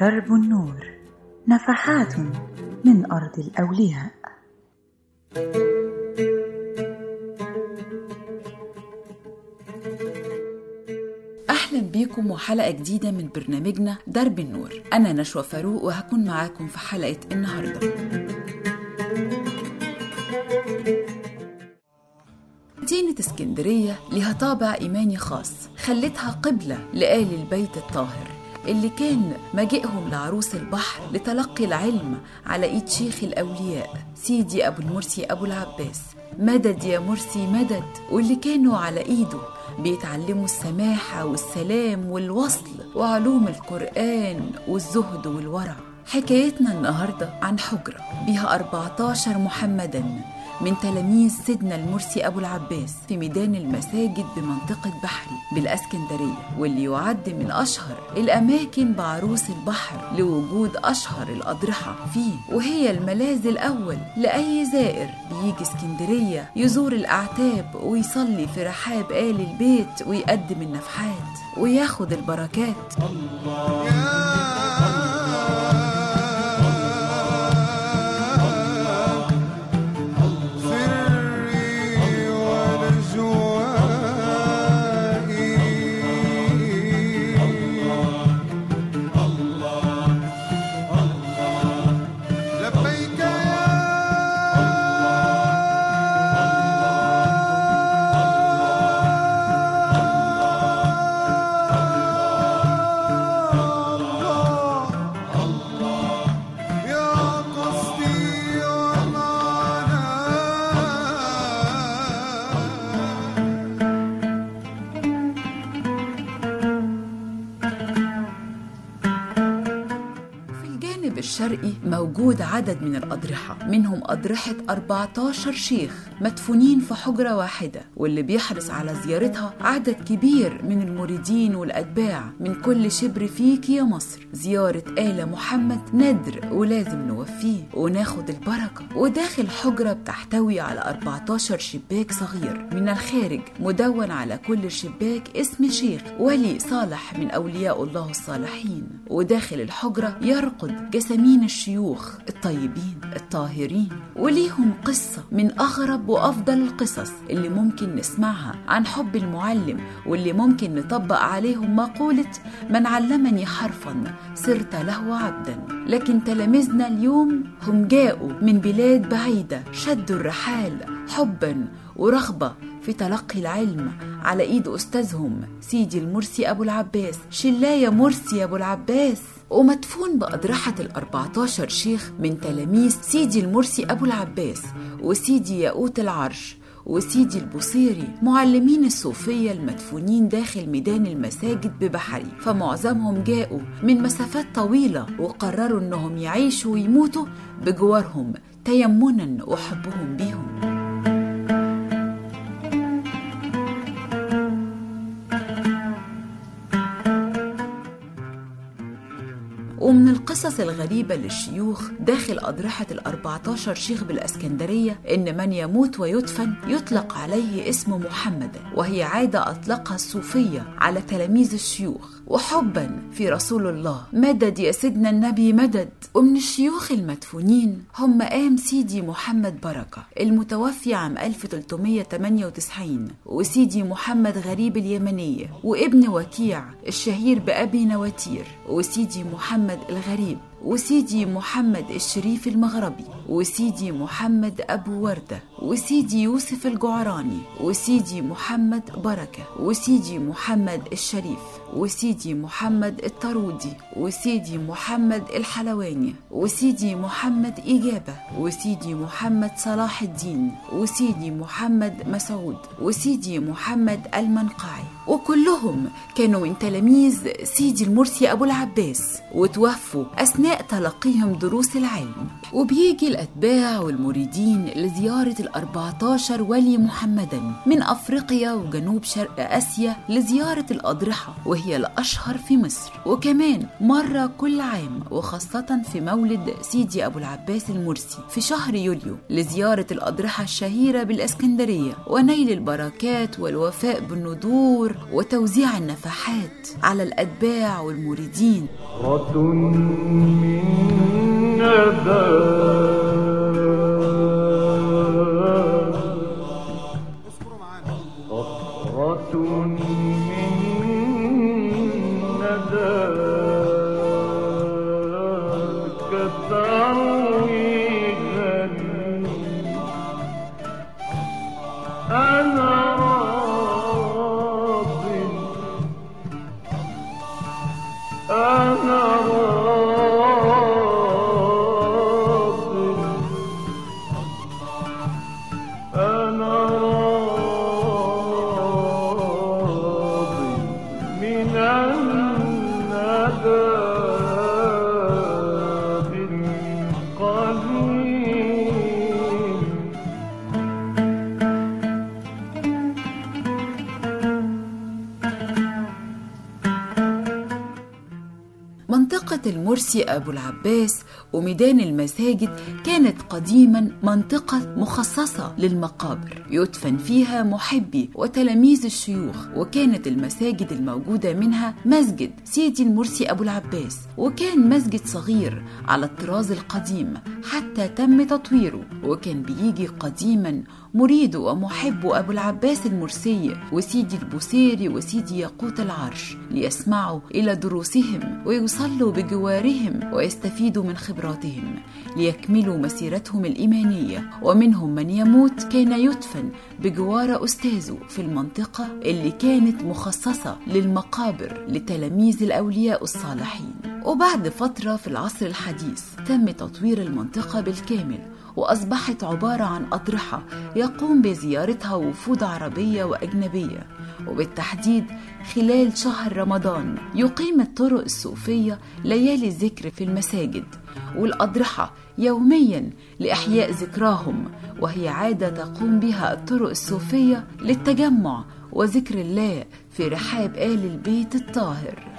درب النور نفحات من أرض الأولياء. أهلا بيكم وحلقة جديدة من برنامجنا درب النور. أنا نشوى فاروق وهكون معاكم في حلقة النهاردة. مدينة اسكندرية لها طابع إيماني خاص خلتها قبلة لآل البيت الطاهر. اللي كان مجيئهم لعروس البحر لتلقي العلم على إيد شيخ الأولياء سيدي أبو المرسي أبو العباس. مدد يا مرسي مدد واللي كانوا على إيده بيتعلموا السماحة والسلام والوصل وعلوم القرآن والزهد والورع. حكايتنا النهاردة عن حجرة بها 14 محمدا. من تلاميذ سيدنا المرسي أبو العباس في ميدان المساجد بمنطقة بحري بالأسكندرية واللي يعد من أشهر الأماكن بعروس البحر لوجود أشهر الأضرحة فيه. وهي الملاذ الأول لأي زائر بيجي إسكندرية يزور الأعتاب ويصلي في رحاب آل البيت ويقدم النفحات وياخد البركات. سري الشرقي موجود عدد من الأضرحة. منهم أضرحة 14 شيخ مدفونين في حجرة واحدة واللي بيحرص على زيارتها عدد كبير من المريدين والأتباع من كل شبر فيك يا مصر. زيارة آل محمد ندر ولازم نوفيه وناخد البركة. وداخل حجرة بتحتوي على 14 شباك صغير. من الخارج مدون على كل شباك اسم شيخ ولي صالح من أولياء الله الصالحين. وداخل الحجرة يرقد جسامين الشيوخ الطيبين الطاهرين وليهم قصة من أغرب وأفضل القصص اللي ممكن نسمعها عن حب المعلم واللي ممكن نطبق عليهم مقولة من علمني حرفا صرت له عبدا لكن تلاميذنا اليوم هم جاءوا من بلاد بعيدة شدوا الرحال حبا ورغبة في تلقي العلم على إيد أستاذهم سيدي المرسي أبو العباس. شلاية مرسي أبو العباس. ومدفون بأضرحة الأربعتاشر شيخ من تلاميذ سيدي المرسي أبو العباس وسيدي ياقوت العرش وسيدي البصيري معلمين الصوفية المدفونين داخل ميدان المساجد ببحري. فمعظمهم جاءوا من مسافات طويلة وقرروا إنهم يعيشوا ويموتوا بجوارهم تيمنا وحبهم بيهم. ومن القصص الغريبة للشيوخ داخل أضرحة الأربعتاشر شيخ بالأسكندرية إن من يموت ويدفن يطلق عليه اسم محمد وهي عادة أطلقها الصوفية على تلاميذ الشيوخ. وحبا في رسول الله. مدد يا سيدنا النبي مدد. ومن الشيوخ المدفونين هم مقام سيدي محمد بركة المتوفي عام 1398 وسيدي محمد غريب اليمنية وابن وكيع الشهير بأبي نواتير وسيدي محمد الغريب. وسيدي محمد الشريف المغربي وسيدي محمد أبو وردة وسيدي يوسف الجعراني وسيدي محمد بركة وسيدي محمد الشريف وسيدي محمد الطرودي وسيدي محمد الحلواني وسيدي محمد إجابة وسيدي محمد صلاح الدين وسيدي محمد مسعود وسيدي محمد المنقعي وكلهم كانوا من تلاميذ سيدي المرسي أبو العباس وتوفوا أثناء تلقيهم دروس العلم وبيجي الأتباع والمريدين لزيارة الأربعتاشر ولي محمدا من أفريقيا وجنوب شرق آسيا لزيارة الأضرحة وهي الأشهر في مصر. وكمان مرة كل عام وخاصة في مولد سيدي أبو العباس المرسي في شهر يوليو لزيارة الأضرحة الشهيرة بالإسكندرية ونيل البركات والوفاء بالنذور وتوزيع النفحات على الأتباع والمريدين. من ندى المرسي أبو العباس وميدان المساجد كانت قديما منطقة مخصصة للمقابر يدفن فيها محبي وتلاميذ الشيوخ وكانت المساجد الموجودة منها مسجد سيدي المرسي أبو العباس وكان مسجد صغير على الطراز القديم حتى تم تطويره وكان بيجي قديما مريد ومحب أبو العباس المرسي وسيدي البوسيري وسيدي ياقوت العرش ليسمعوا إلى دروسهم ويصلوا بجوارهم ويستفيدوا من خبراتهم ليكملوا مسيرتهم الإيمانية. ومنهم من يموت كان يدفن بجوار أستاذه في المنطقة اللي كانت مخصصة للمقابر لتلاميذ الأولياء الصالحين. وبعد فترة في العصر الحديث تم تطوير المنطقة بالكامل وأصبحت عبارة عن أضرحة يقوم بزيارتها وفود عربية وأجنبية. وبالتحديد خلال شهر رمضان يقيم الطرق الصوفية ليالي الذكر في المساجد والأضرحة يوميا لإحياء ذكراهم وهي عادة تقوم بها الطرق الصوفية للتجمع وذكر الله في رحاب آل البيت الطاهر.